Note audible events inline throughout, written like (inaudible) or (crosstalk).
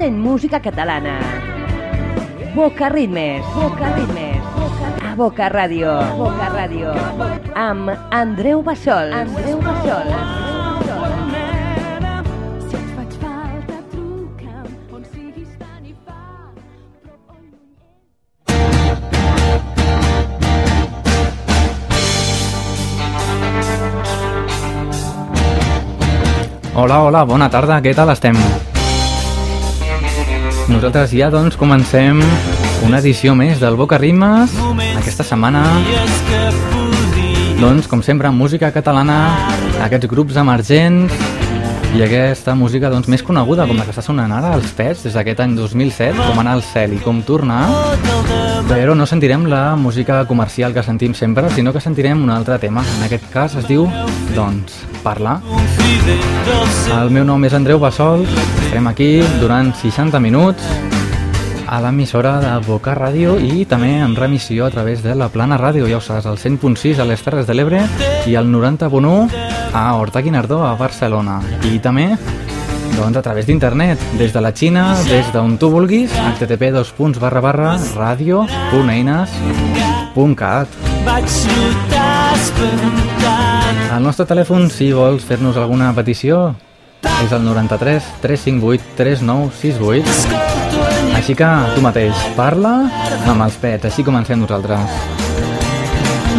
en música catalana. Boca Ritmes, Boca Ritmes, a Boca Ràdio, Boca Ràdio, amb Andreu Bassol, Andreu Bassol. Hola, hola, bona tarda, què tal estem? Nosaltres ja doncs comencem una edició més del Boca Rimes aquesta setmana. Doncs com sempre música catalana aquests grups emergents i aquesta música doncs més coneguda com la que està sonant ara als Pets des d'aquest any 2007 com anar al cel i com tornar. Però no sentirem la música comercial que sentim sempre sinó que sentirem un altre tema. En aquest cas es diu doncs Parlar. El meu nom és Andreu Bassols, estarem aquí durant 60 minuts a l'emissora de Boca Ràdio i també en remissió a través de la Plana Ràdio, ja ho saps, al 100.6 a les Terres de l'Ebre i al 90.1 a Horta Guinardó a Barcelona. I també doncs, a través d'internet, des de la Xina, des d'on tu vulguis, http radio.eines.cat. Vaig notar espantat El nostre telèfon, si vols fer-nos alguna petició, és el 93 358 3968. Escolto en Així que tu mateix, parla amb els pets, així comencem nosaltres.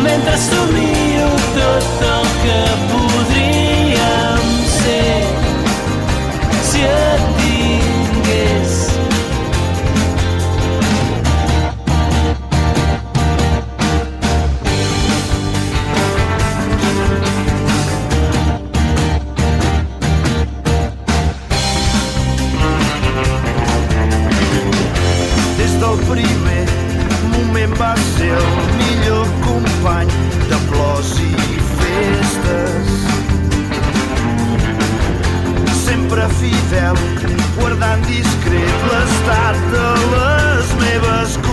mentre somio tot el que podríem Sempre fidel, guardant discret l'estat de les meves conquestes.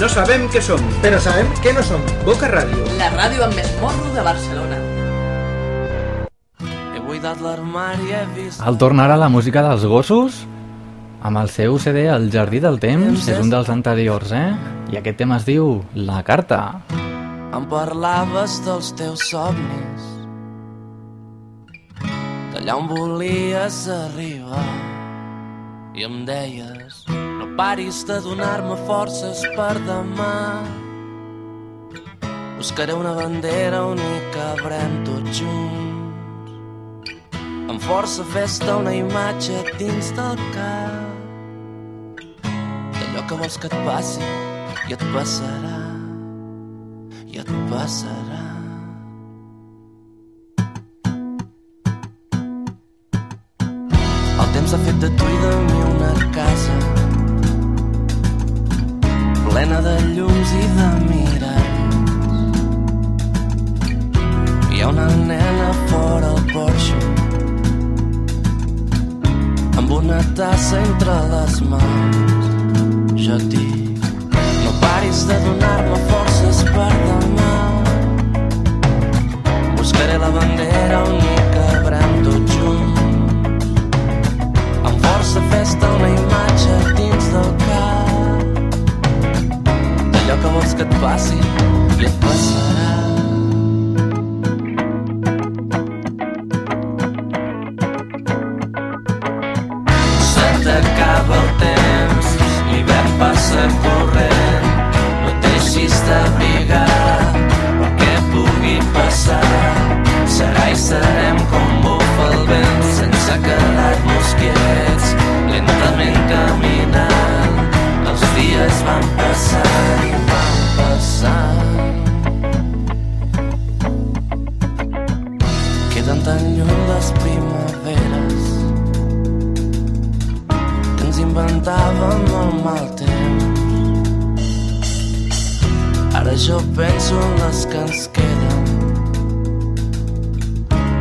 No sabem què som, però sabem què no som. Boca Ràdio. La ràdio amb més morro de Barcelona. He buidat l'armari, he vist... El tornarà la música dels gossos amb el seu CD El Jardí del Temps, és un dels anteriors, eh? I aquest tema es diu La Carta. Em parlaves dels teus somnis d'allà on volies arribar i em deies paris de donar-me forces per demà. Buscaré una bandera on hi cabrem tots junts. Amb força fes-te una imatge dins del cap. D'allò que vols que et passi i et passarà. I et passarà. El temps ha fet de tu i de mi una casa plena de llums i de miralls. Hi ha una nena fora al porxo amb una tassa entre les mans. Jo et dic, no paris de donar-me forces per demà. Buscaré la bandera on hi cabrem tots junts. Amb força fes-te una imatge dins del cap que vols que et passi i et passarà. Se t'acaba el temps, l'hivern passa corrent, no et deixis d'abrigar el que pugui passar. Serà i serem com bufa el vent, sense quedar-nos quiets, lentament caminant. Dies van passant i van passant. Queden tan lluny les primaveres que ens inventàvem el mal temps. Ara jo penso en les que ens queden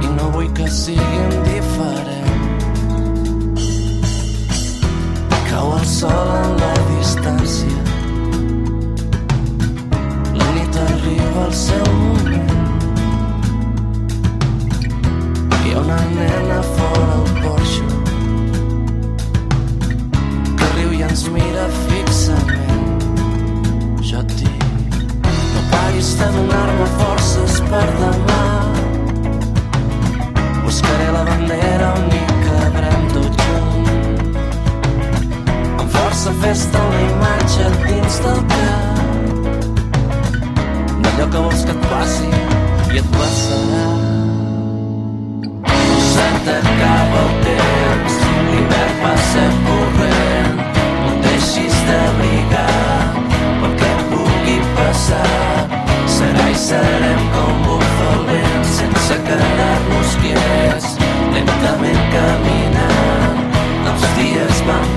i no vull que siguin diferents. Cau el sol en la distància la nit arriba al seu moment hi ha una nena fora al porxo que riu i ens mira fixament. Jo et dic, no paris de donar-me forces per demà. Buscaré la bandera on força fes-te una imatge dins del cap d'allò que vols que et passi i et passarà. Se t'acaba el temps, l'hivern passa corrent, no et deixis d'abrigar pel que pugui passar. Serà i serem com bufa el vent, sense quedar-nos quiets, lentament caminant. Els dies van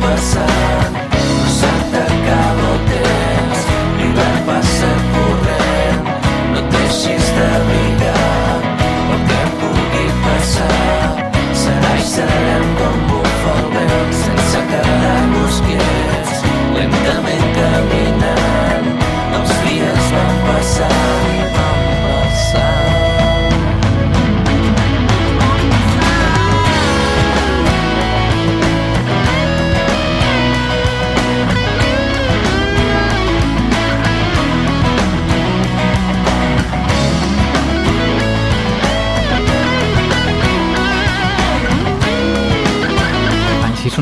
no se t'acaba el temps, l'hivern passa corrent, no et deixis d'abrigar el que pugui passar. Serà i serem com bufa el vent, sense quedar-nos quiets, lentament caminant. Els dies van passant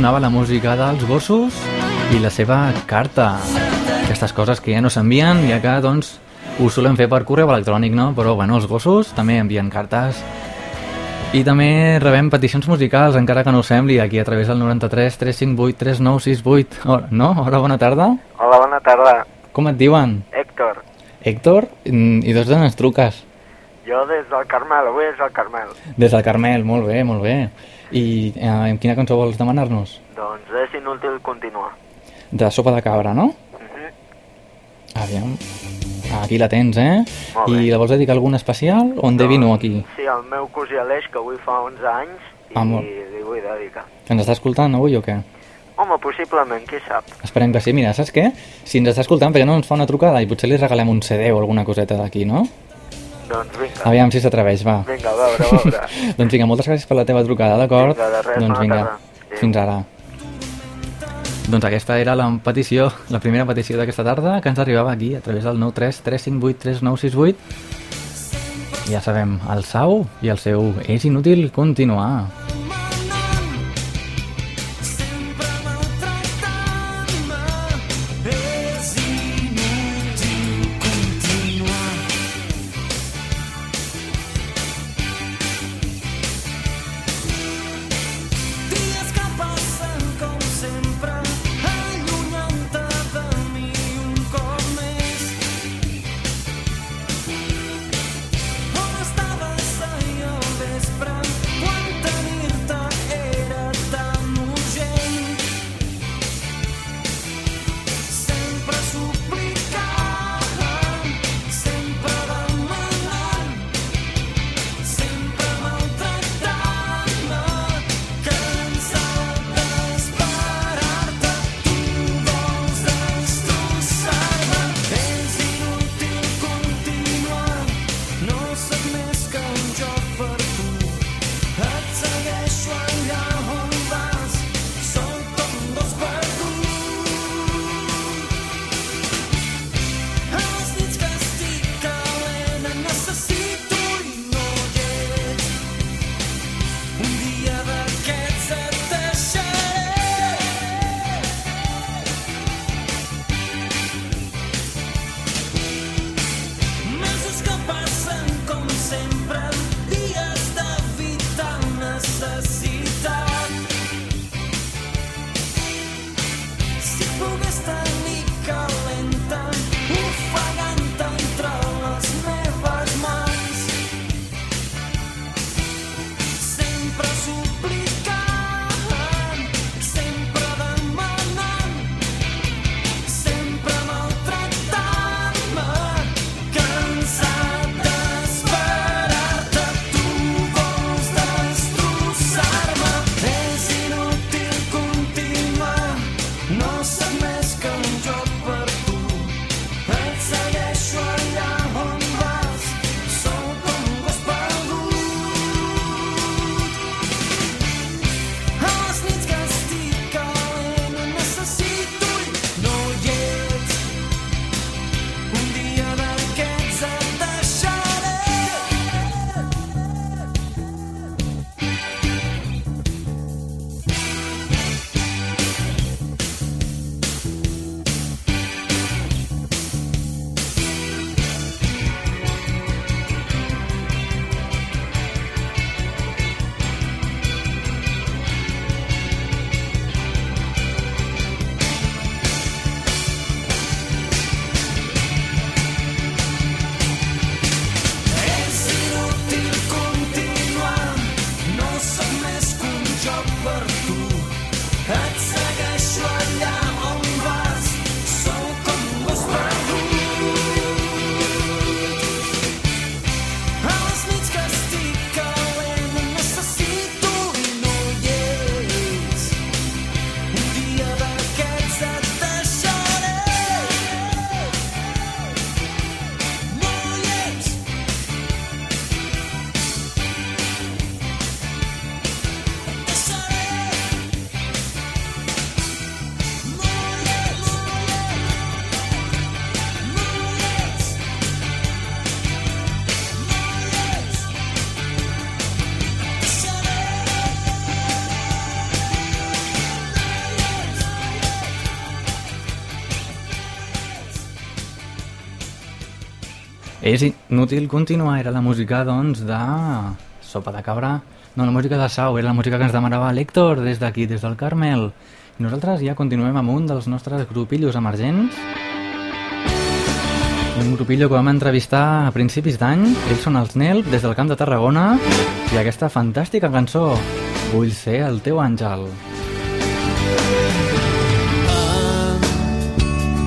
sonava la música dels gossos i la seva carta. Aquestes coses que ja no s'envien, ja que, doncs, ho solen fer per correu electrònic, no? Però, bueno, els gossos també envien cartes. I també rebem peticions musicals, encara que no ho sembli, aquí a través del 93 358 3968. Oh, no? Hola, bona tarda. Hola, bona tarda. Com et diuen? Héctor, Héctor? Mm, I dos d'on ens truques? jo des del Carmel, avui és el Carmel. Des del Carmel, molt bé, molt bé. I eh, quina cançó vols demanar-nos? Doncs és inútil continuar. De sopa de cabra, no? Mhm. Aviam. Aquí la tens, eh? Molt bé. I la vols dedicar a algun especial o en devino aquí? Sí, el meu cosí Aleix, que avui fa 11 anys, i Ah, molt. li vull dedicar. Ens està escoltant avui o què? Home, possiblement, qui sap. Esperem que sí. Mira, saps què? Si ens està escoltant, perquè no ens fa una trucada i potser li regalem un CD o alguna coseta d'aquí, no? Doncs vinga. Aviam si s'atreveix, va. Vinga, a veure, a veure. (laughs) doncs vinga, moltes gràcies per la teva trucada, d'acord? Vinga, de res, doncs vinga. Adéu. fins ara. Doncs aquesta era la petició, la primera petició d'aquesta tarda que ens arribava aquí a través del 93 358 3968 ja sabem, el Sau i el seu És inútil continuar. És inútil continuar, era la música, doncs, de Sopa de Cabra. No, la música de Sau, era la música que ens demanava l'Héctor des d'aquí, des del Carmel. I nosaltres ja continuem amb un dels nostres grupillos emergents. Un grupillo que vam entrevistar a principis d'any. Ells són els Nelp, des del Camp de Tarragona. I aquesta fantàstica cançó, Vull ser el teu àngel.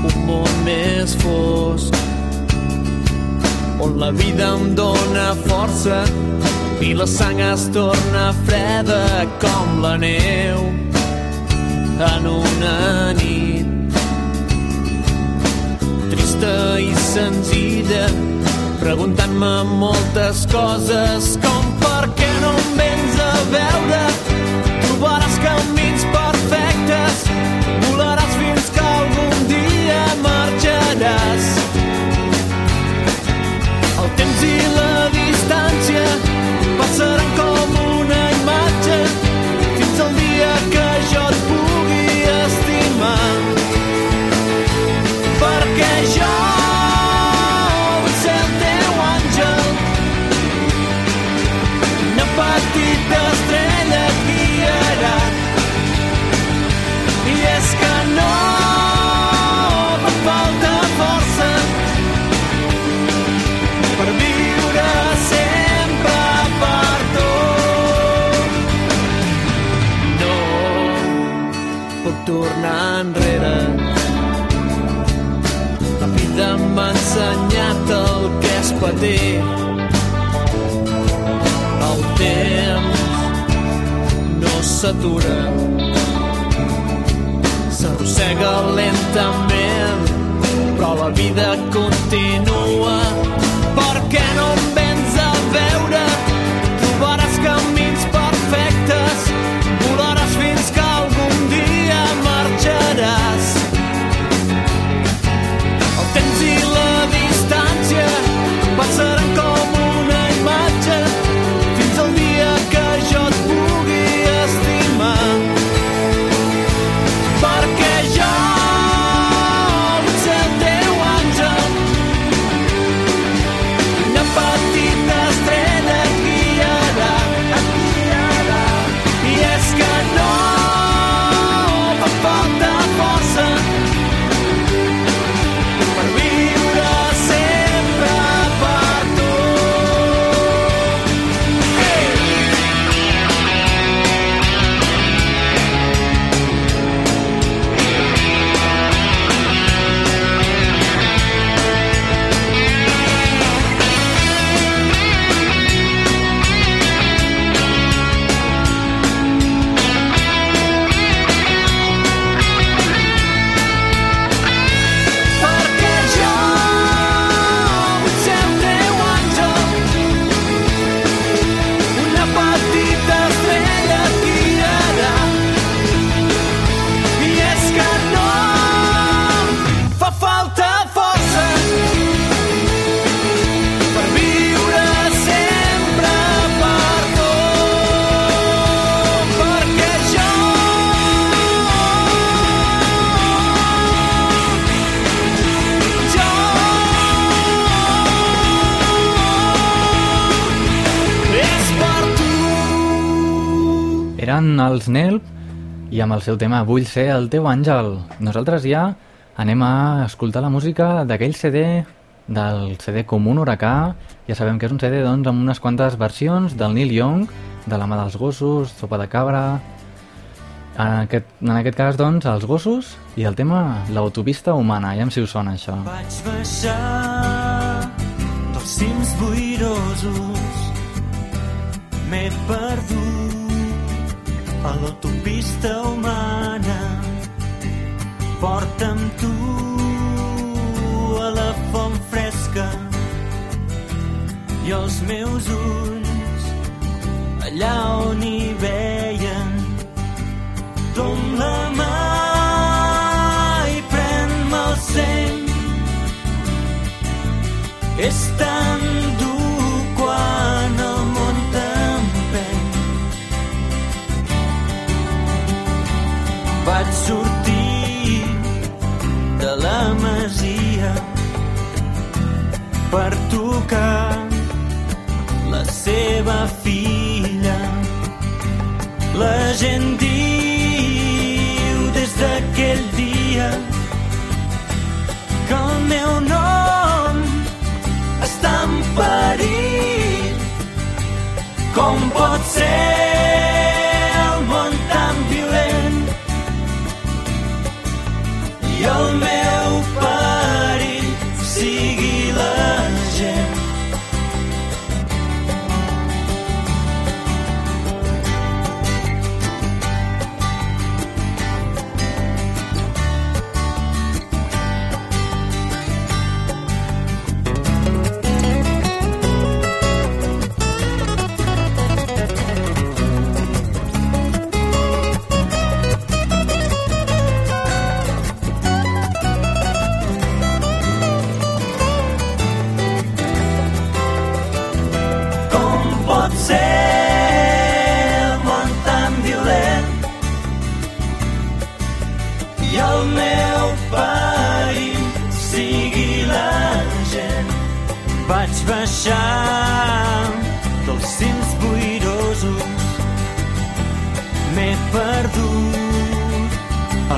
un món més fosc on la vida em dóna força i la sang es torna freda com la neu en una nit. Trista i senzilla preguntant-me moltes coses com per què no em vens a veure? Trobaràs camins perfectes volaràs fins que algun dia marxaràs passaran com patir. El temps no s'atura. S'arrossega lentament, però la vida continua. Per què no em vens a veure? Eren els Nelp i amb el seu tema Vull ser el teu àngel. Nosaltres ja anem a escoltar la música d'aquell CD del CD com un huracà. Ja sabem que és un CD doncs, amb unes quantes versions del Neil Young, de la mà dels gossos, sopa de cabra... En aquest, en aquest cas, doncs, els gossos i el tema l'autopista humana. Ja si us sona això. Vaig baixar dels cims boirosos M'he perdut a l'autopista humana Porta'm tu a la font fresca i els meus ulls allà on hi veien Tom la mà i pren-me el seny. És tan per tocar la seva filla. La gent diu des d'aquell dia que el meu nom està en perill. Com pot ser el món tan violent i el meu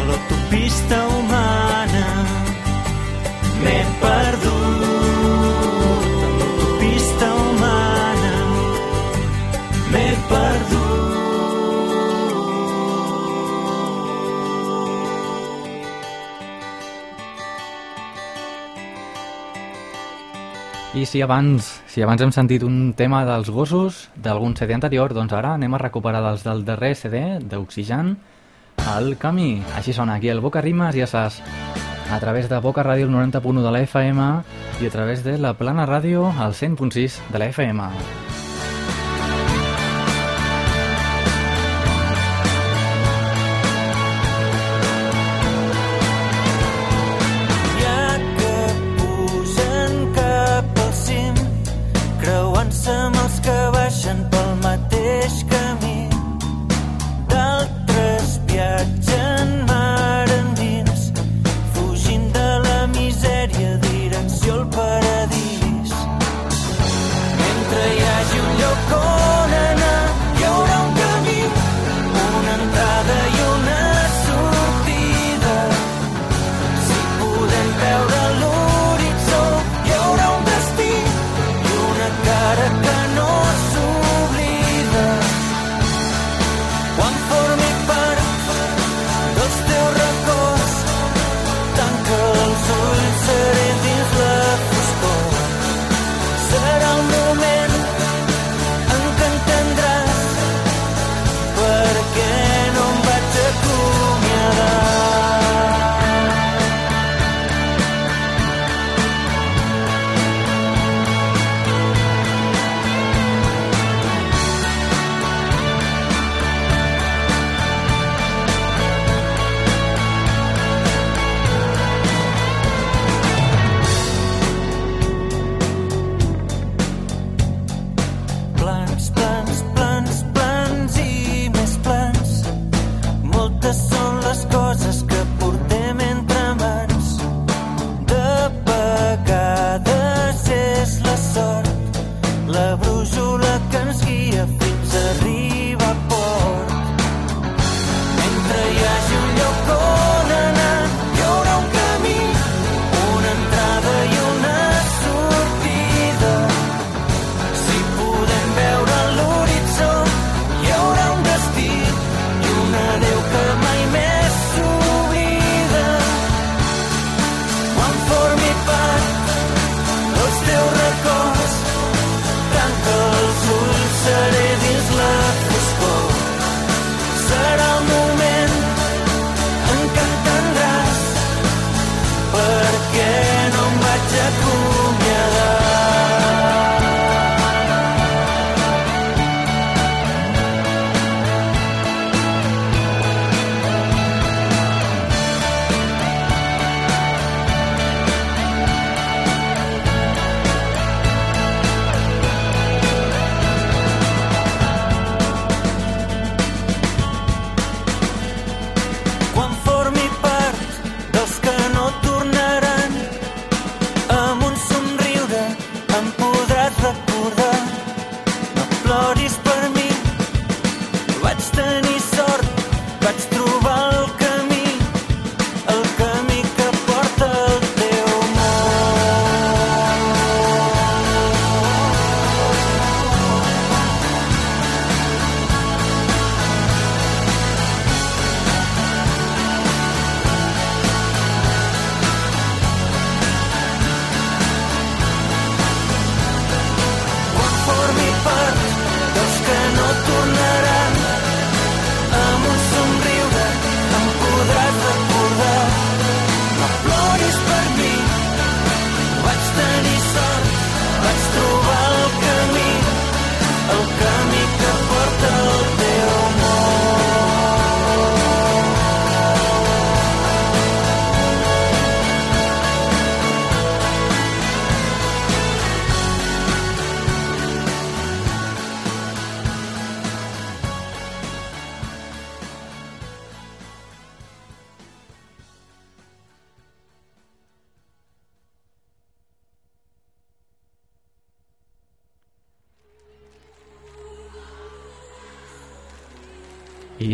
l'autopista humana. M'he perdut. A l'autopista humana. M'he perdut. I si abans, si abans hem sentit un tema dels gossos d'algun CD anterior, doncs ara anem a recuperar dels del darrer CD d'Oxigen, El Camí. Així sona aquí el Boca Rimes, ja saps, a través de Boca Ràdio, el 90.1 de la FM i a través de la Plana Ràdio, al 100.6 de la FM.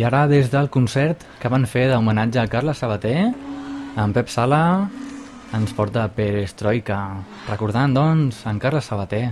Ara, des del concert que van fer d'homenatge a Carles Sabater, en Pep Sala ens porta Perestroika, recordant, doncs, en Carles Sabater.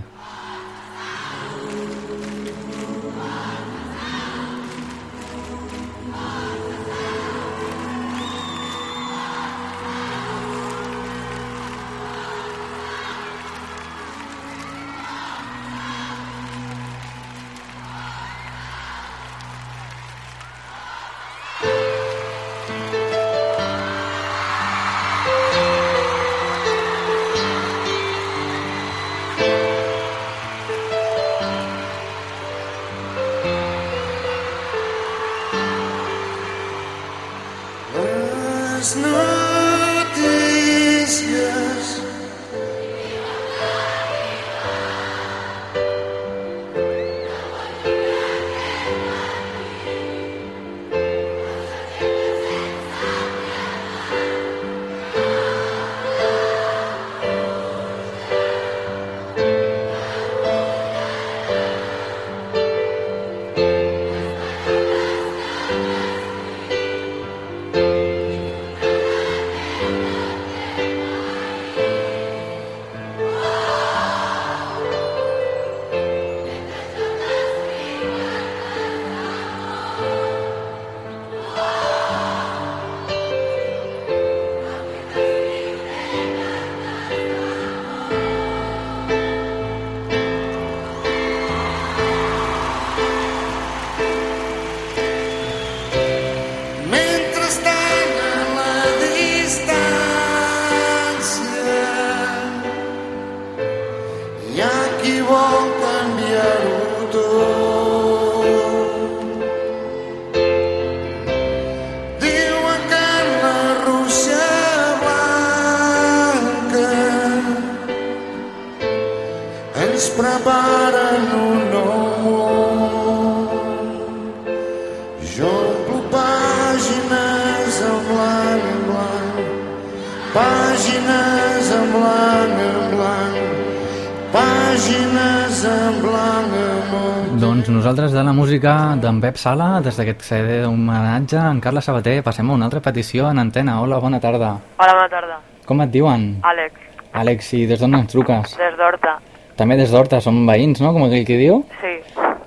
Nosaltres de la música d'en Pep Sala, des d'aquest CD d'homenatge en Carles Sabater, passem a una altra petició en antena. Hola, bona tarda. Hola, bona tarda. Com et diuen? Àlex, Àlex, i des d'on ens truques? des d'Horta. També des d'Horta, som veïns, no?, com aquell que diu. Sí,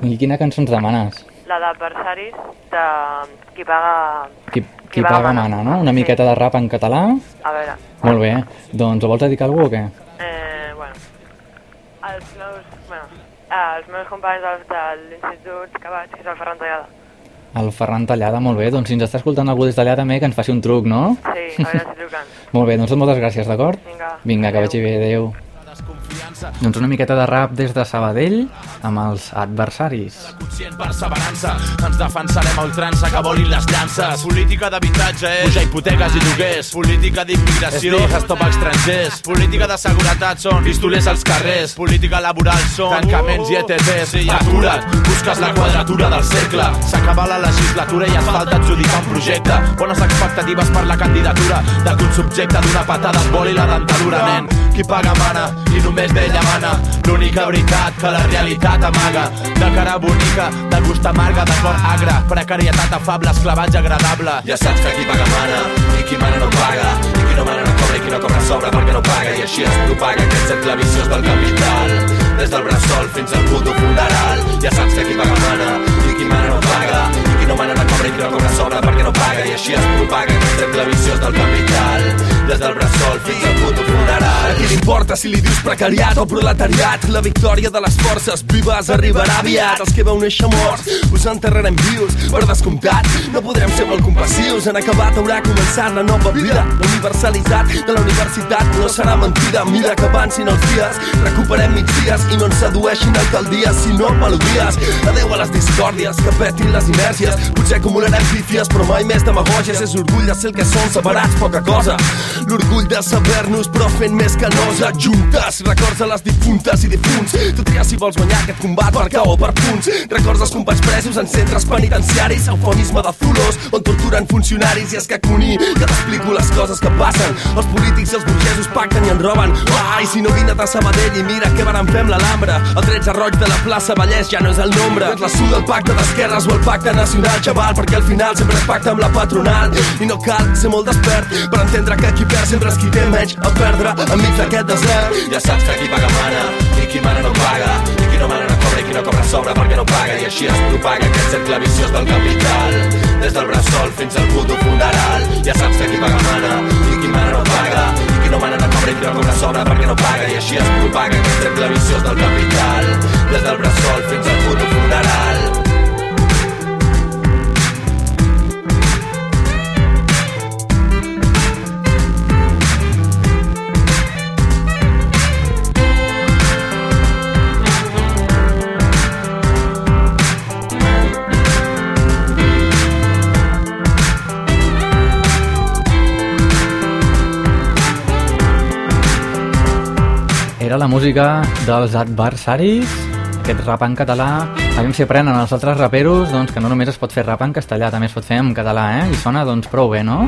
I quina cançó ens demanes? la d'adversaris de qui paga... Qui, qui paga mana, no? Una miqueta de rap en català. A veure, Molt bé. Doncs ho vols dedicar a algú o què? eh, bueno, els bueno, eh, els meus companys dels- de l'institut que vaig, que és el Ferran Tallada. El Ferran Tallada, molt bé. Doncs si ens està escoltant algú des d'allà també, que ens faci un truc, no? Sí, a veure si truquen. (laughs) Molt bé, doncs moltes gràcies, d'acord? Vinga. Vinga, que vagi bé, adeu. Doncs una miqueta de rap des de Sabadell amb els adversaris. Conscient perseverança, ens defensarem a ultrança que volin les llances. Política d'habitatge és pujar hipoteques i lloguers. Política d'immigració és stop estrangers. Política de seguretat són pistolers als carrers. Política laboral són tancaments i ETTs. Sí, atura't, busques la quadratura del cercle. S'acaba la legislatura i ens falta adjudicar un projecte. Bones expectatives per la candidatura de que un subjecte d'una patada et voli la dentadura, nen. Qui paga mana i només d'ella mana. L'única veritat que la realitat amaga. De cara bonica, de gust amarga, de cor agre. Precarietat afable, esclavatge agradable. Ja saps que qui paga mana i qui mana no paga. I qui no mana no cobra i qui no cobra sobra perquè no paga. I així es propaga aquest cercle viciós del capital. Des del bressol fins al puto funeral. Ja saps que qui paga mana i qui mana no paga. I qui no mana no cobra i qui no cobra sobra perquè no paga. I així es propaga aquest cercle viciós del capital. Des del bressol fins al puto funeral. Li importa si li dius precariat o proletariat? La victòria de les forces vives arribarà aviat. Els que veu néixer morts us enterrarem vius. Per descomptat, no podrem ser molt compassius. En acabat haurà començat la nova vida. La universalitat de la universitat no serà mentida. Mira que avancin els dies, recuperem migdies i no ens sedueixin alcaldies, sinó melodies. Adeu a les discòrdies, que petin les inèrcies. Potser acumularem pífies, però mai més demagògies. És l'orgull de ser el que som, separats, poca cosa. L'orgull de saber-nos, però fent més que nosa. Juntes, records a les difuntes i difunts. Tu tries si vols guanyar aquest combat per cau o per punts. Records dels companys presos en centres penitenciaris. Eufemisme de Zulos, on torturen funcionaris. I és que t'explico les coses que passen. Els polítics i els burgesos pacten i en roben. Ai, si no vine de Sabadell i mira què varen fer amb l'Alhambra. El 13 roig de la plaça Vallès ja no és el nombre. És la suda el pacte d'esquerres o el pacte nacional, xaval, perquè al final sempre es pacta amb la patronal. I no cal ser molt despert per entendre que qui perd sempre és qui té menys a perdre enmig d'aquest desert. Ja saps que qui paga mana i qui mana no paga. I qui no mana no cobra i qui no cobra sobra perquè no paga. I així es propaga aquest cercle viciós del capital. Des del bressol fins al puto funeral. Ja saps que qui paga mana i qui mana no paga. I qui no mana no cobra i qui no cobra sobra perquè no paga. I així es propaga aquest cercle viciós del capital. Des del bressol fins al puto funeral. Era la música dels adversaris, aquest rap en català. Aviam si aprenen els altres raperos doncs, que no només es pot fer rap en castellà, també es pot fer en català, eh? I sona doncs prou bé, no?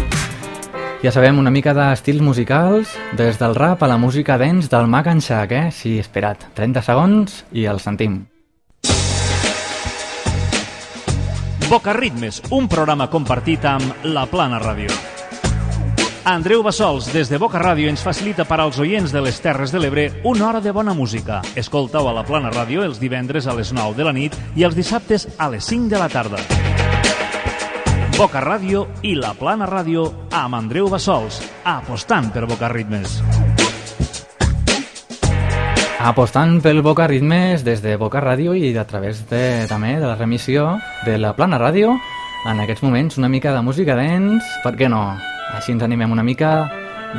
Ja sabem una mica d'estils musicals, des del rap a la música dance del Mac en Shack, eh? Sí, espera't, 30 segons i el sentim. Boca Ritmes, un programa compartit amb La Plana Ràdio. Andreu Bassols, des de Boca Ràdio, ens facilita per als oients de les Terres de l'Ebre una hora de bona música. Escoltau a La Plana Ràdio els divendres a les 9 de la nit i els dissabtes a les 5 de la tarda. Boca Ràdio i La Plana Ràdio amb Andreu Bassols, apostant per Boca Ritmes. Apostant pel Boca Ritmes des de Boca Ràdio i a través de, també de la remissió de la Plana Ràdio. En aquests moments una mica de música dance, per què no? Així ens animem una mica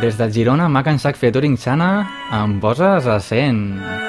des de Girona, Mac en Sac featuring Xana, em poses a 100.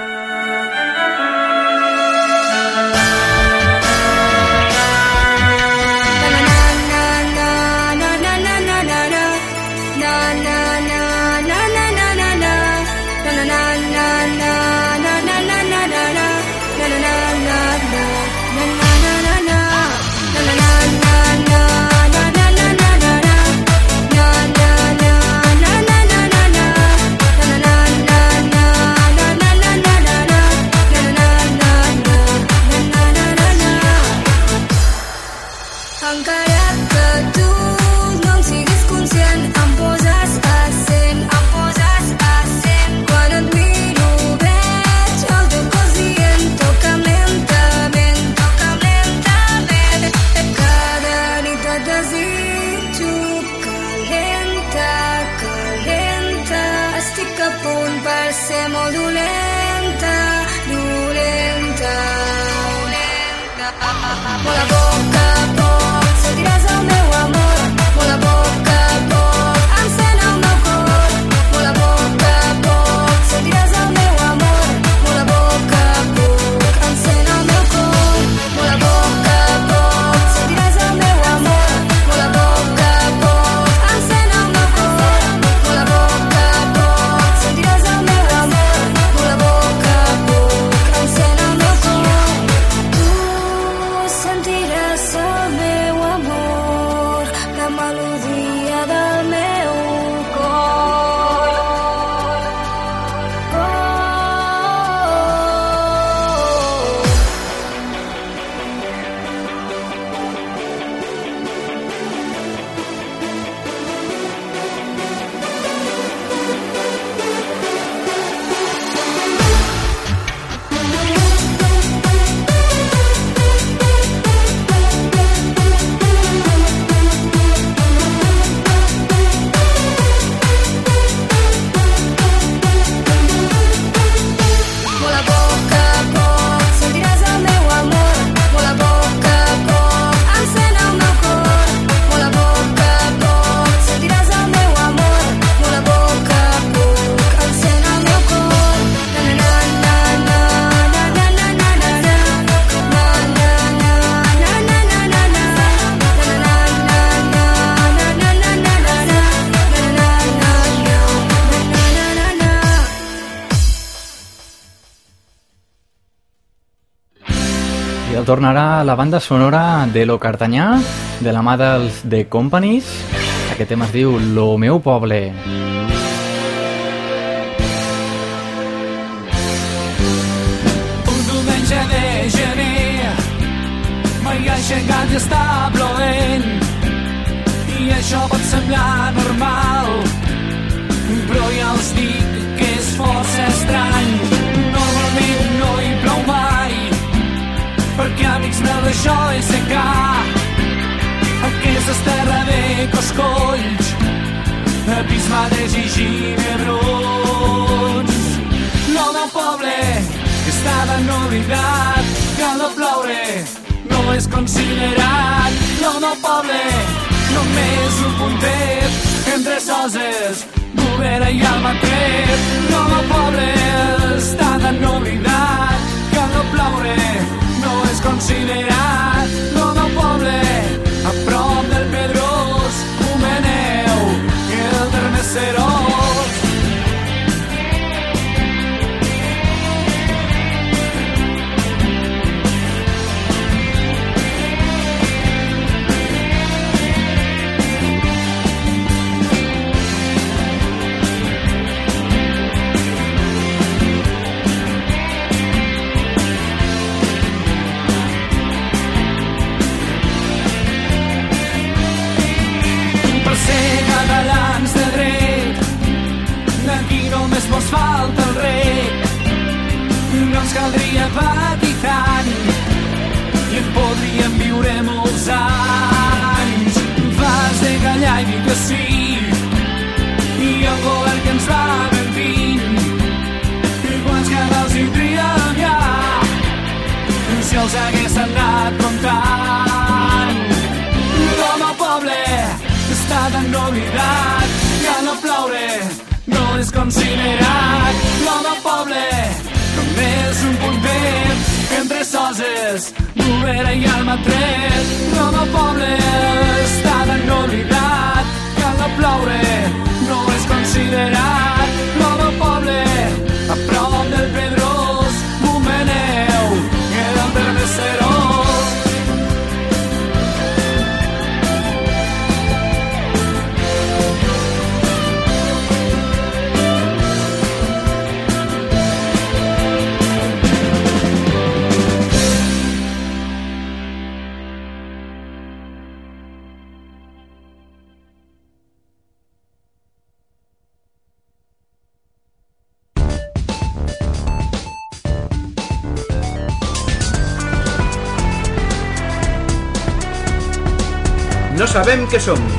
I el tornarà la banda sonora de Lo Cartanyà, de la mà dels The Companies. Aquest tema es diu Lo meu poble. Un diumenge de gener m'he aixecat i està amics meus d'això és secar. El que és terra de coscolls abismades i ginebrons. Del poble que està tan oblidat que al no ploure no és considerat. No del poble només un puntet entre soses Bovera i Almatret no del poble està tan oblidat que al no ploure desconsidera.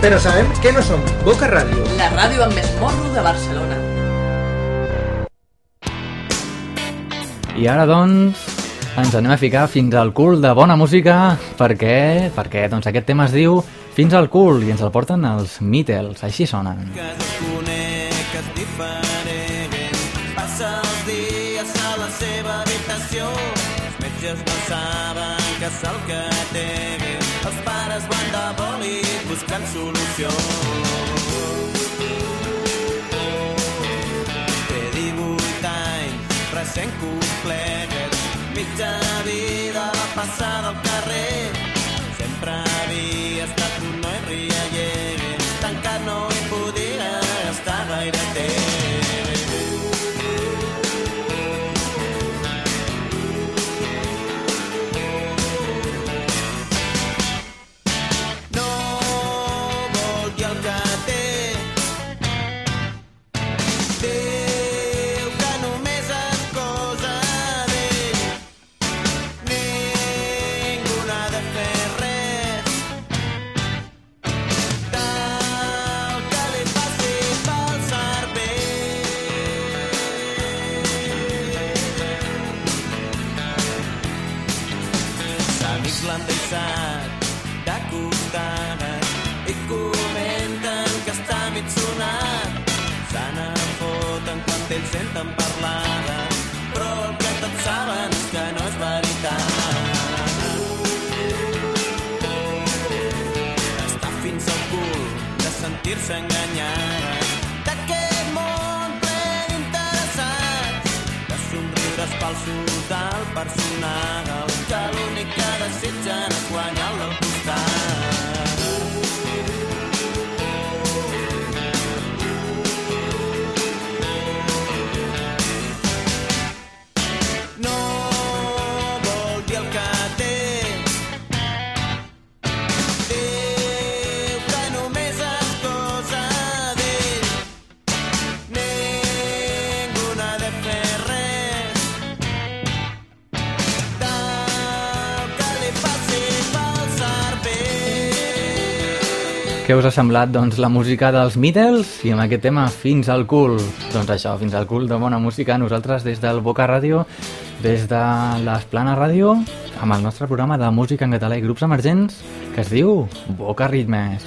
Però sabem què no som. Boca Ràdio. La ràdio amb més morro de Barcelona. I ara, doncs, ens anem a ficar fins al cul de bona música perquè, perquè doncs, aquest tema es diu Fins al cul i ens el porten els Beatles, així sonen. conec és diferent. Passa els dies a la seva habitació. Els metges no saben que és el que té. buscar solución. Enganyat d'aquest món ple d'interessats de somriures falsos del personal Què us ha semblat, doncs, la música dels Beatles i amb aquest tema Fins al cul? Doncs això, Fins al cul de bona música. Nosaltres des del Boca Ràdio, des de l'Esplana Ràdio, amb el nostre programa de música en català i grups emergents, que es diu Boca Ritmes.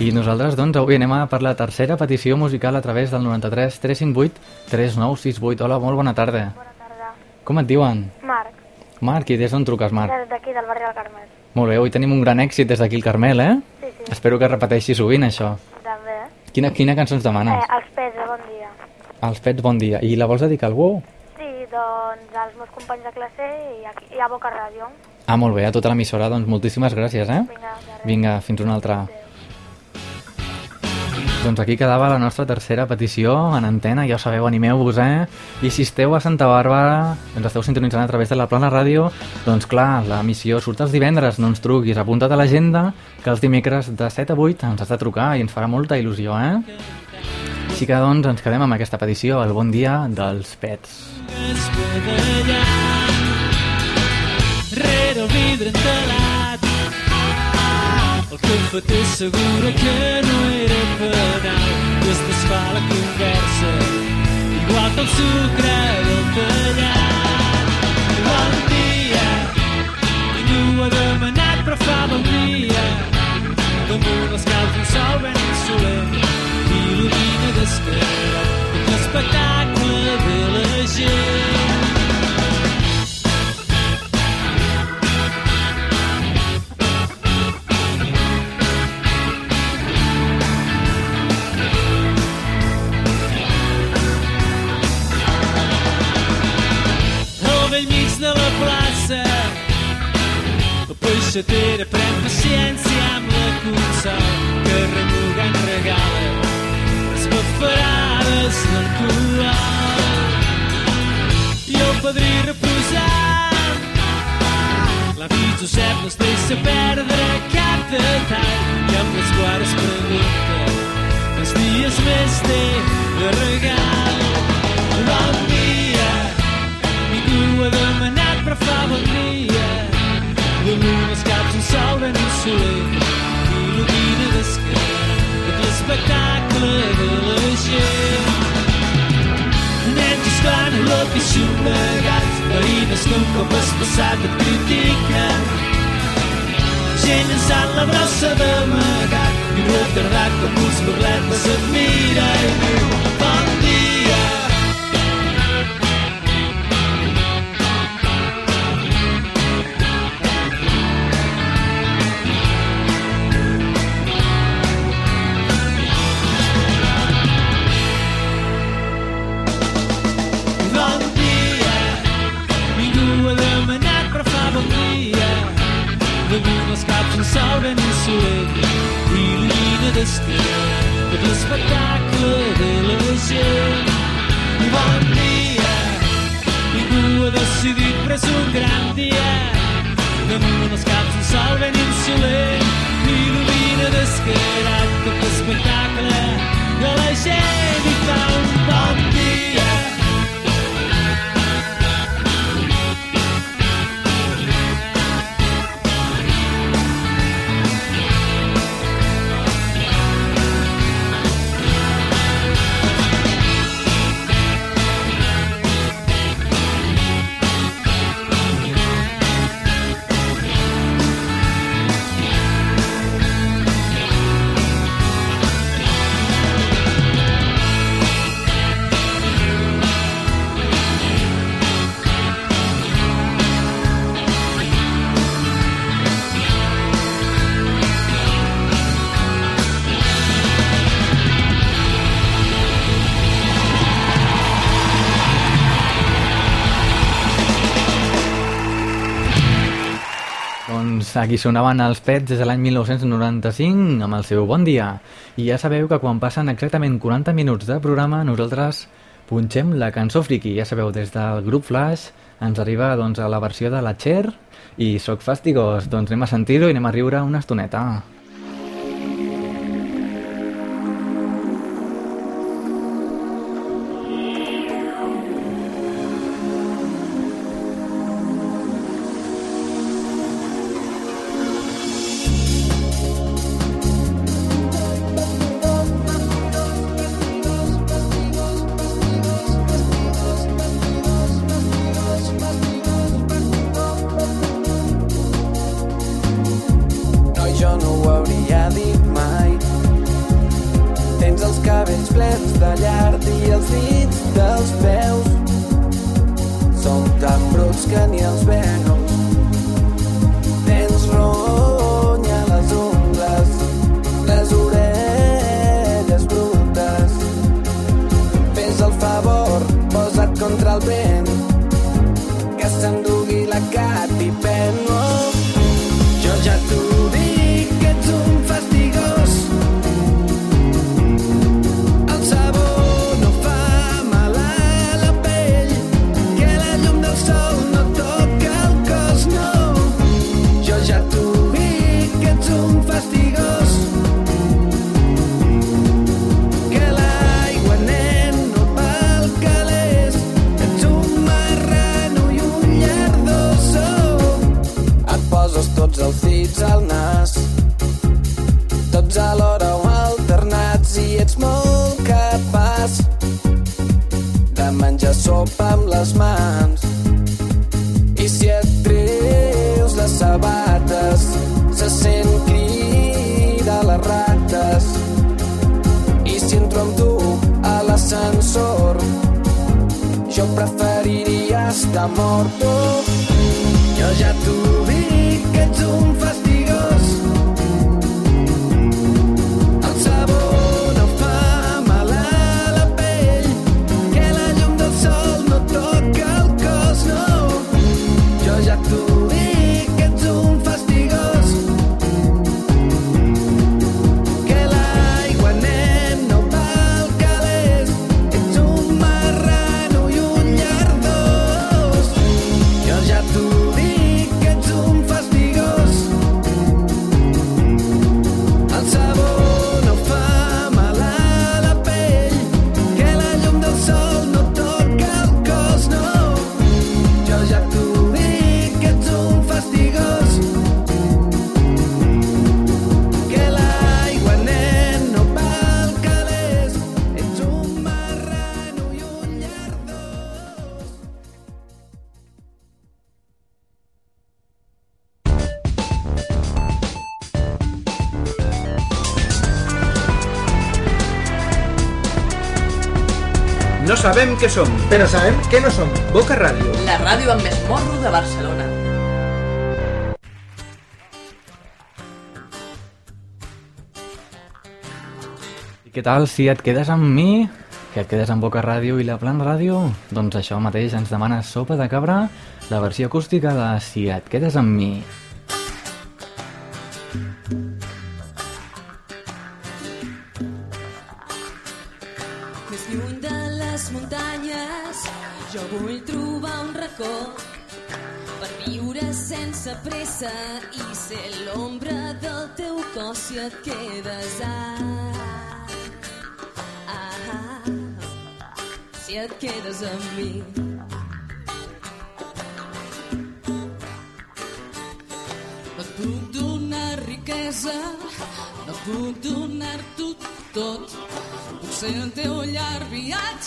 I nosaltres, doncs, avui anem a per la tercera petició musical a través del 93 358 3968. Hola, molt bona tarda. Bona tarda. Com et diuen? Marc, Marc, i des d'on truques, Marc? des d'aquí del barri del Carmel. Molt bé, avui tenim un gran èxit des d'aquí al Carmel, eh? Espero que repeteixi sovint, això. També. Quina, quina cançó ens demanes? Eh, els pets, bon dia. Els pets, bon dia. I la vols dedicar a algú? Sí, doncs als meus companys de classe i, aquí, i a Boca Ràdio. Ah, molt bé, a tota l'emissora, doncs moltíssimes gràcies, eh? Vinga. Vinga, fins una altra. Doncs aquí quedava la nostra tercera petició en antena, ja ho sabeu, animeu-vos, eh? I si esteu a Santa Bàrbara, ens esteu sintonitzant a través de la Plana Ràdio, doncs clar, la missió surt els divendres, no ens truquis, apunta't a l'agenda, que els dimecres de 7 a 8 ens has de trucar i ens farà molta il·lusió, eh? Així que doncs ens quedem amb aquesta petició, el bon dia dels pets. Rere vidre El cafeter assegura que no era penal. I es desfà la conversa igual que el sucre del tallat Bon dia. Ningú ha demanat però fa bon dia. Damunt els caus un sol ben insolent il·lumina d'esquerra l'espectacle de la gent de la plaça. La peixatera pren paciència amb la consol que remugant regala. Les bafarades d'alcohol i el padrí reposant l'avi Josep no es deixa perdre cap detall i amb les quars pregunta els dies més té de regal esclant a la pixuna gats veïnes un cop has passat et critiquen gent llançant la brossa d'amagat tot l'espectacle de la gent. Bon dia, ningú ha decidit però és un gran dia. Damunt els caps un sol ben insolent il·lumina d'esquerra tot l'espectacle de la gent i fa un bon dia. Doncs aquí sonaven els pets des de l'any 1995 amb el seu Bon Dia. I ja sabeu que quan passen exactament 40 minuts de programa nosaltres punxem la cançó friki. Ja sabeu, des del grup Flash ens arriba doncs, a la versió de la Cher i Soc Fastigos. Doncs anem a sentir-ho i anem a riure una estoneta. Achtung, was que som. Però sabem que no som. Boca Ràdio. La ràdio amb més morro de Barcelona. I què tal si et quedes amb mi? Que et quedes amb Boca Ràdio i la Plan Ràdio? Doncs això mateix ens demana Sopa de Cabra, la versió acústica de Si et quedes amb mi.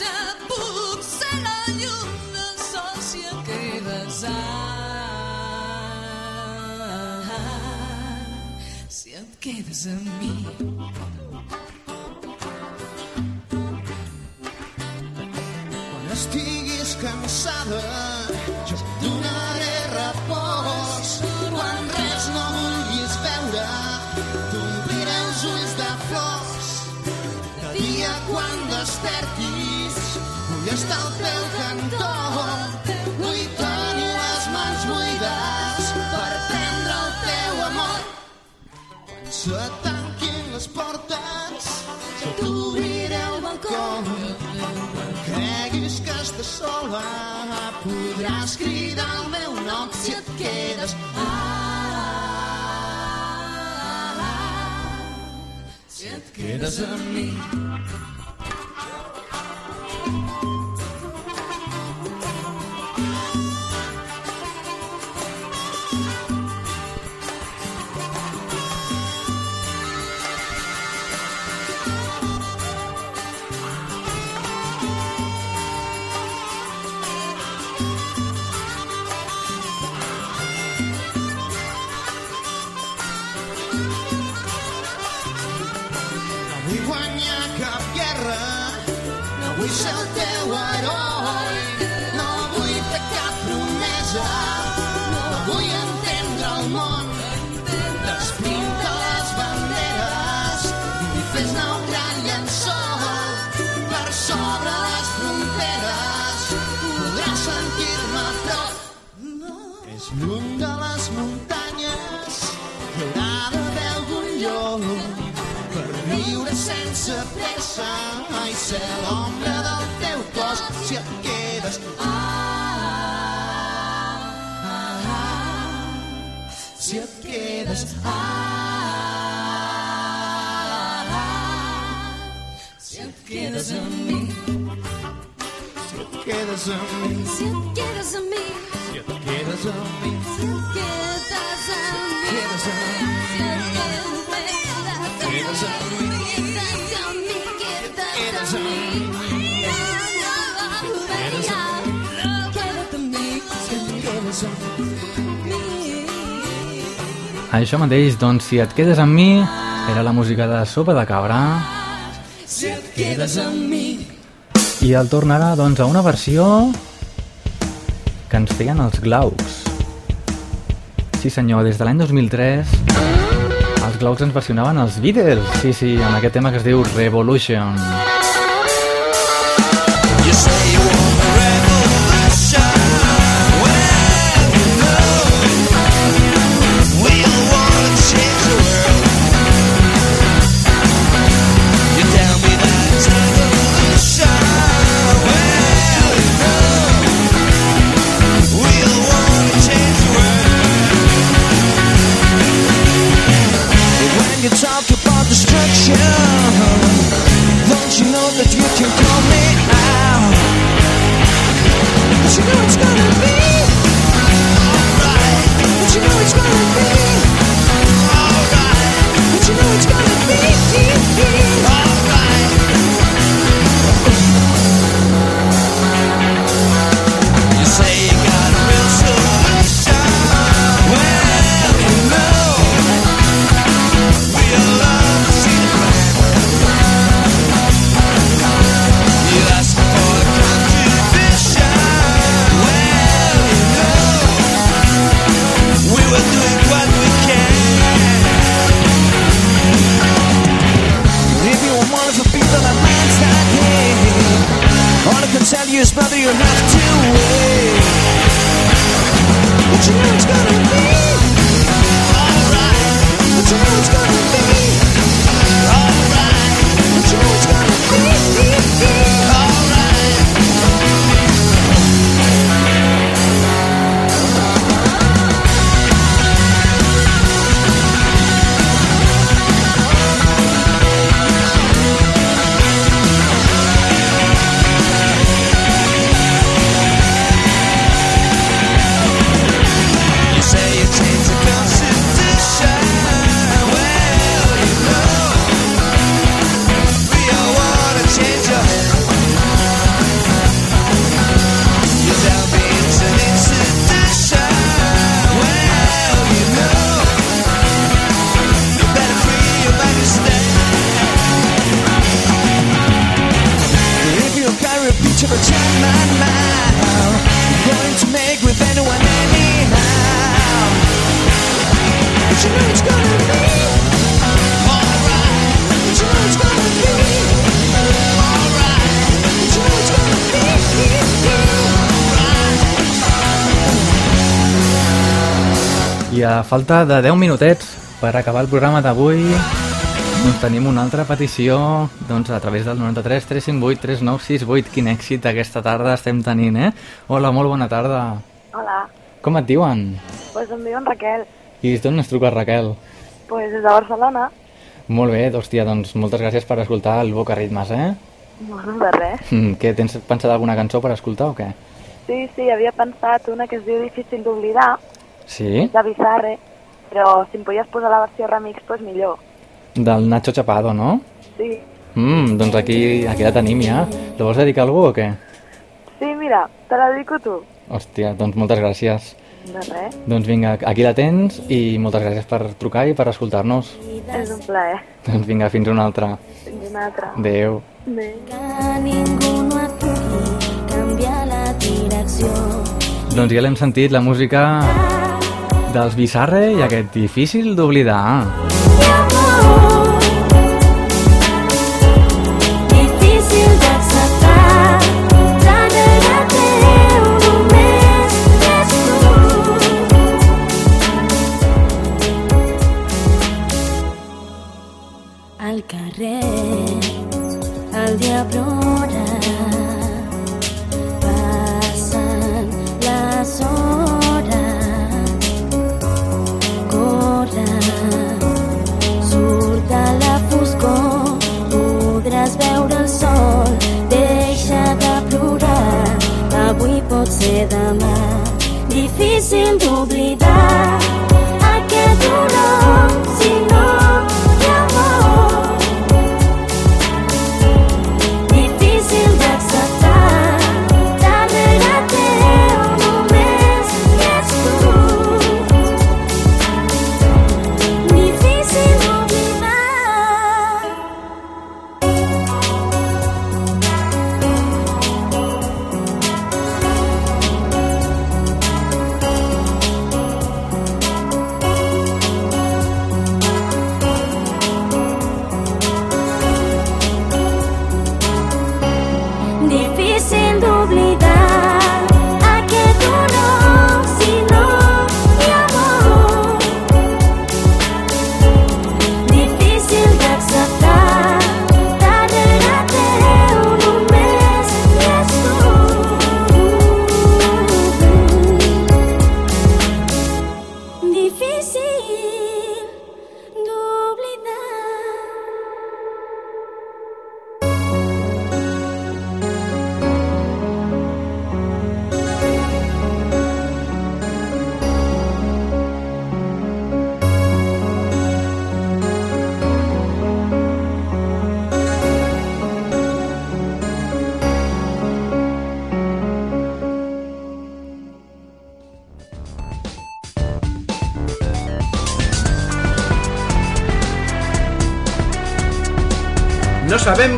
ja puc ser la llum del sol si et quedes a... Si et quedes amb mi. belong together. Ah, together to me. Això mateix, doncs, si et quedes amb mi, era la música de Sopa de Cabra. Si et quedes amb mi... I el tornarà, doncs, a una versió que ens feien els glaucs. Sí senyor, des de l'any 2003 els Glaucs ens versionaven els Beatles, sí, sí, amb aquest tema que es diu Revolution. Revolution. falta de 10 minutets per acabar el programa d'avui doncs tenim una altra petició doncs, a través del 93 358 3968. Quin èxit aquesta tarda estem tenint, eh? Hola, molt bona tarda. Hola. Com et diuen? Doncs pues em diuen Raquel. I d'on es truca Raquel? Doncs pues des de Barcelona. Molt bé, hòstia, doncs moltes gràcies per escoltar el Boca Ritmes, eh? No, de res. Mm, què, tens pensat alguna cançó per escoltar o què? Sí, sí, havia pensat una que es diu Difícil d'oblidar. Sí? de Bizarre, però si em podies posar la versió remix, pues millor. Del Nacho Chapado, no? Sí, Mm, doncs aquí, aquí la tenim ja. La vols dedicar a algú o què? sí, mira, te la dedico tu. Hòstia, doncs moltes gràcies. De res, Doncs vinga, aquí la tens i moltes gràcies per trucar i per escoltar-nos. és un plaer. Doncs vinga, fins una altra. Fins una altra. Adéu. Adéu. Que ningú no et pugui canviar la direcció. Doncs ja l'hem sentit, la música dels Bizarre i aquest difícil d'oblidar. Difícil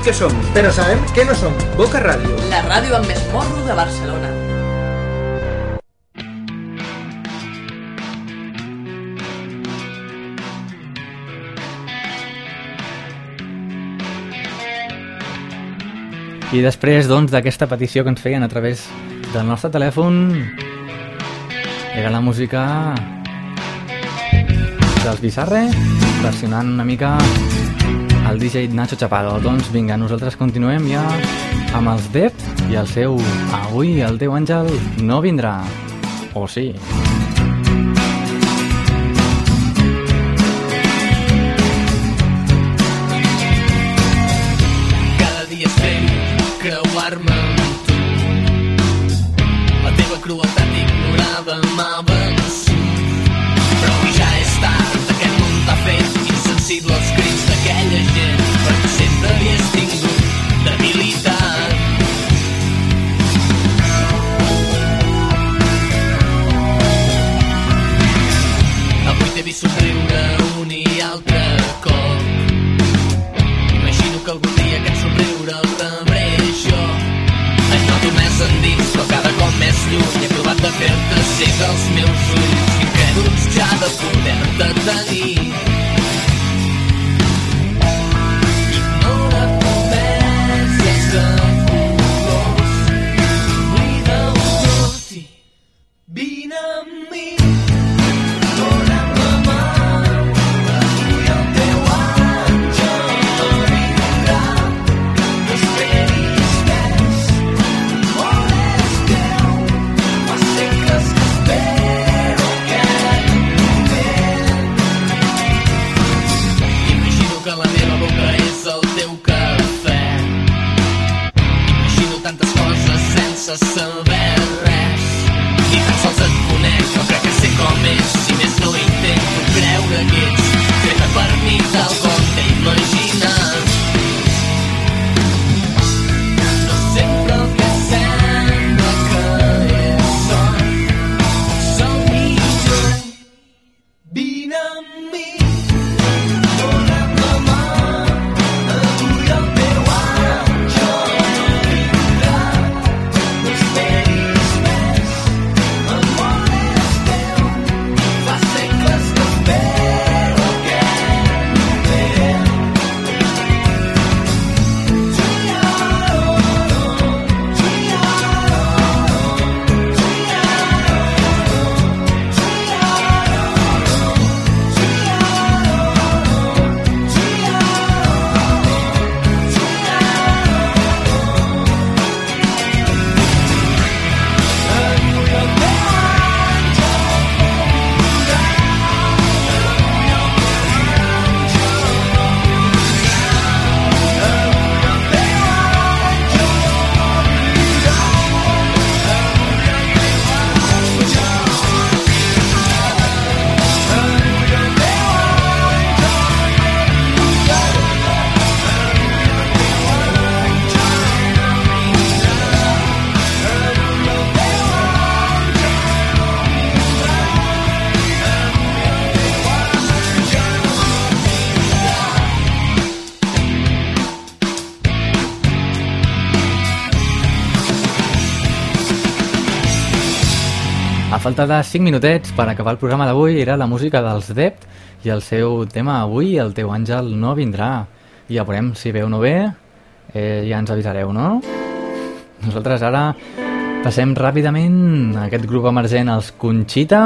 Què som, però sabem què no som. Boca Ràdio. La ràdio amb més morro de Barcelona. I després, doncs, d'aquesta petició que ens feien a través del nostre telèfon, era la música dels Bizarre, versionant una mica el DJ Nacho Chapado. Doncs vinga, nosaltres continuem ja amb els Dead i el seu Avui el teu àngel no vindrà. O sí. Cada falta de 5 minutets per acabar el programa d'avui era la música dels Dept i el seu tema avui, el teu àngel no vindrà. I ja veurem si veu o no ve, eh, ja ens avisareu, no? Nosaltres ara passem ràpidament a aquest grup emergent, els Conchita,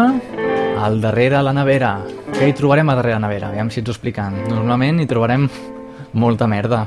al darrere la nevera. Què hi trobarem a darrere la nevera? Aviam si ens ho expliquen. Normalment hi trobarem molta merda.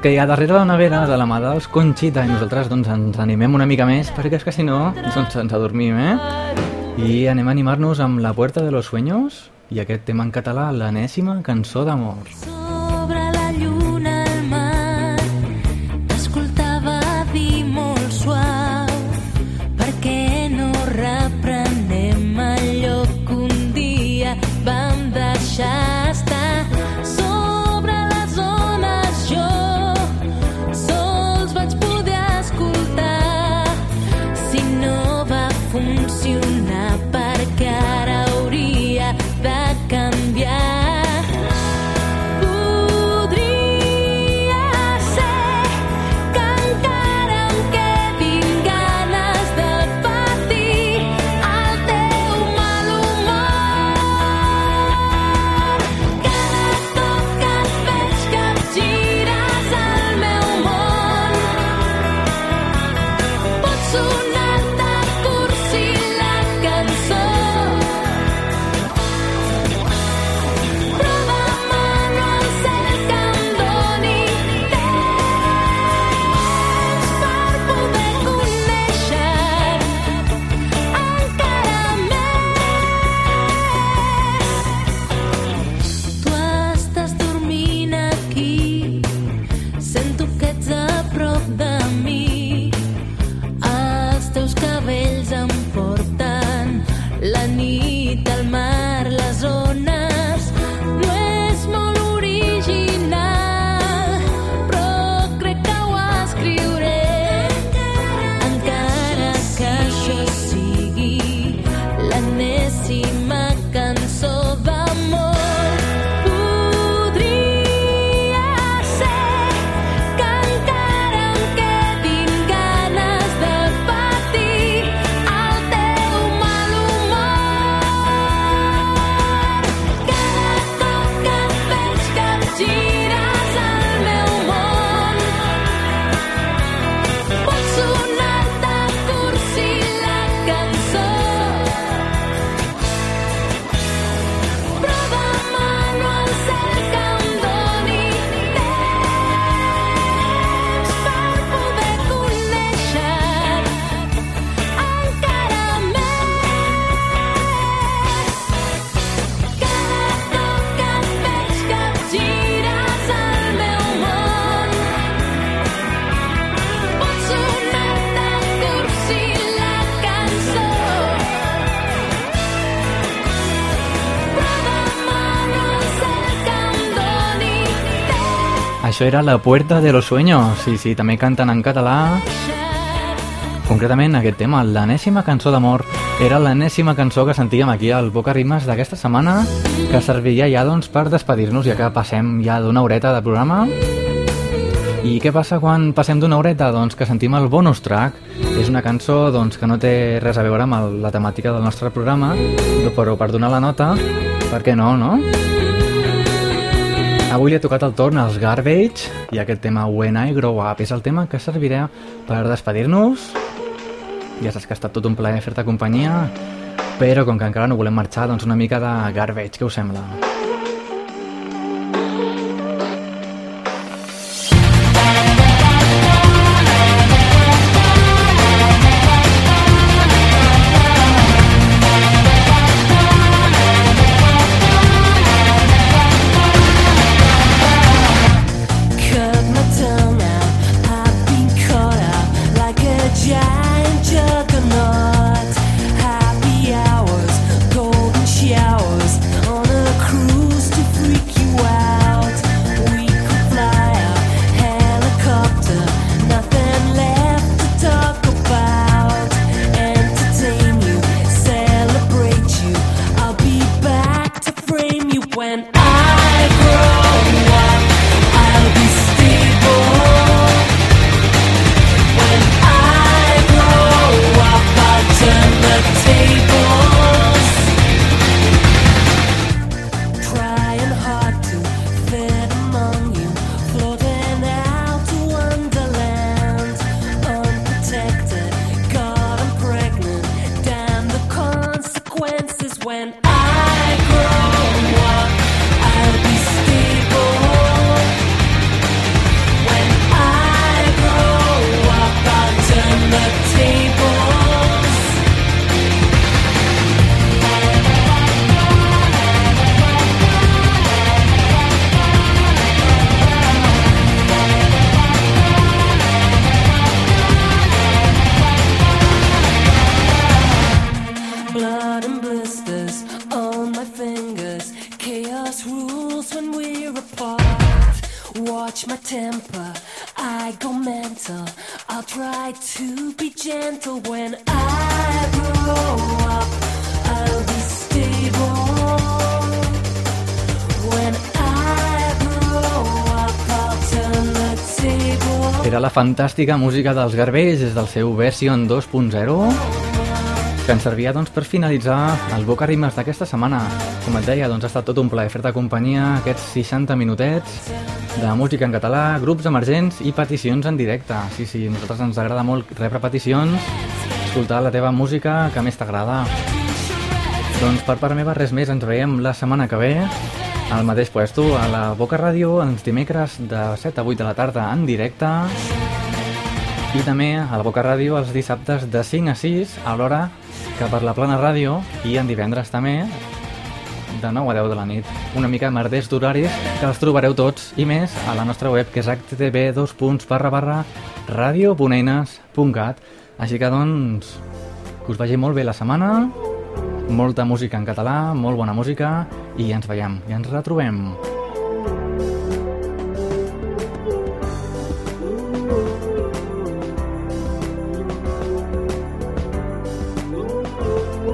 perquè ha darrere la vera de la mà dels Conxita i nosaltres doncs, ens animem una mica més perquè és que si no doncs, ens adormim, eh? I anem a animar-nos amb La Puerta de los Sueños i aquest tema en català, l'enèsima cançó d'amor. Sí. Això era La Puerta de los Sueños. Sí, sí, també canten en català. Concretament, aquest tema, l'enèsima cançó d'amor, era l'enèsima cançó que sentíem aquí al Boca Rimes d'aquesta setmana, que serviria ja doncs, per despedir-nos, ja que passem ja d'una horeta de programa. I què passa quan passem d'una horeta? Doncs que sentim el bonus track. És una cançó doncs, que no té res a veure amb la temàtica del nostre programa, però per donar la nota, per què no, no? Avui li ha tocat el torn als Garbage i aquest tema When I Grow Up és el tema que servirà per despedir-nos. Ja saps que ha estat tot un plaer fer-te companyia, però com que encara no volem marxar, doncs una mica de Garbage, què us sembla? Fantàstica música dels Garbells des del seu version 2.0 que ens servia doncs, per finalitzar el Boca Rimes d'aquesta setmana. Com et deia, doncs, ha estat tot un plaer fer-te companyia aquests 60 minutets de música en català, grups emergents i peticions en directe. Sí, sí, a nosaltres ens agrada molt rebre peticions, escoltar la teva música que més t'agrada. Doncs per part meva res més, ens veiem la setmana que ve al mateix puesto, a la Boca Ràdio, els dimecres de 7 a 8 de la tarda en directe i també a la Boca Ràdio els dissabtes de 5 a 6 a l'hora que per la Plana Ràdio i en divendres també de 9 a 10 de la nit. Una mica merders d'horaris que els trobareu tots i més a la nostra web que és http barra barra radio.eines.cat Així que doncs que us vagi molt bé la setmana molta música en català, molt bona música i ens veiem i ens retrobem.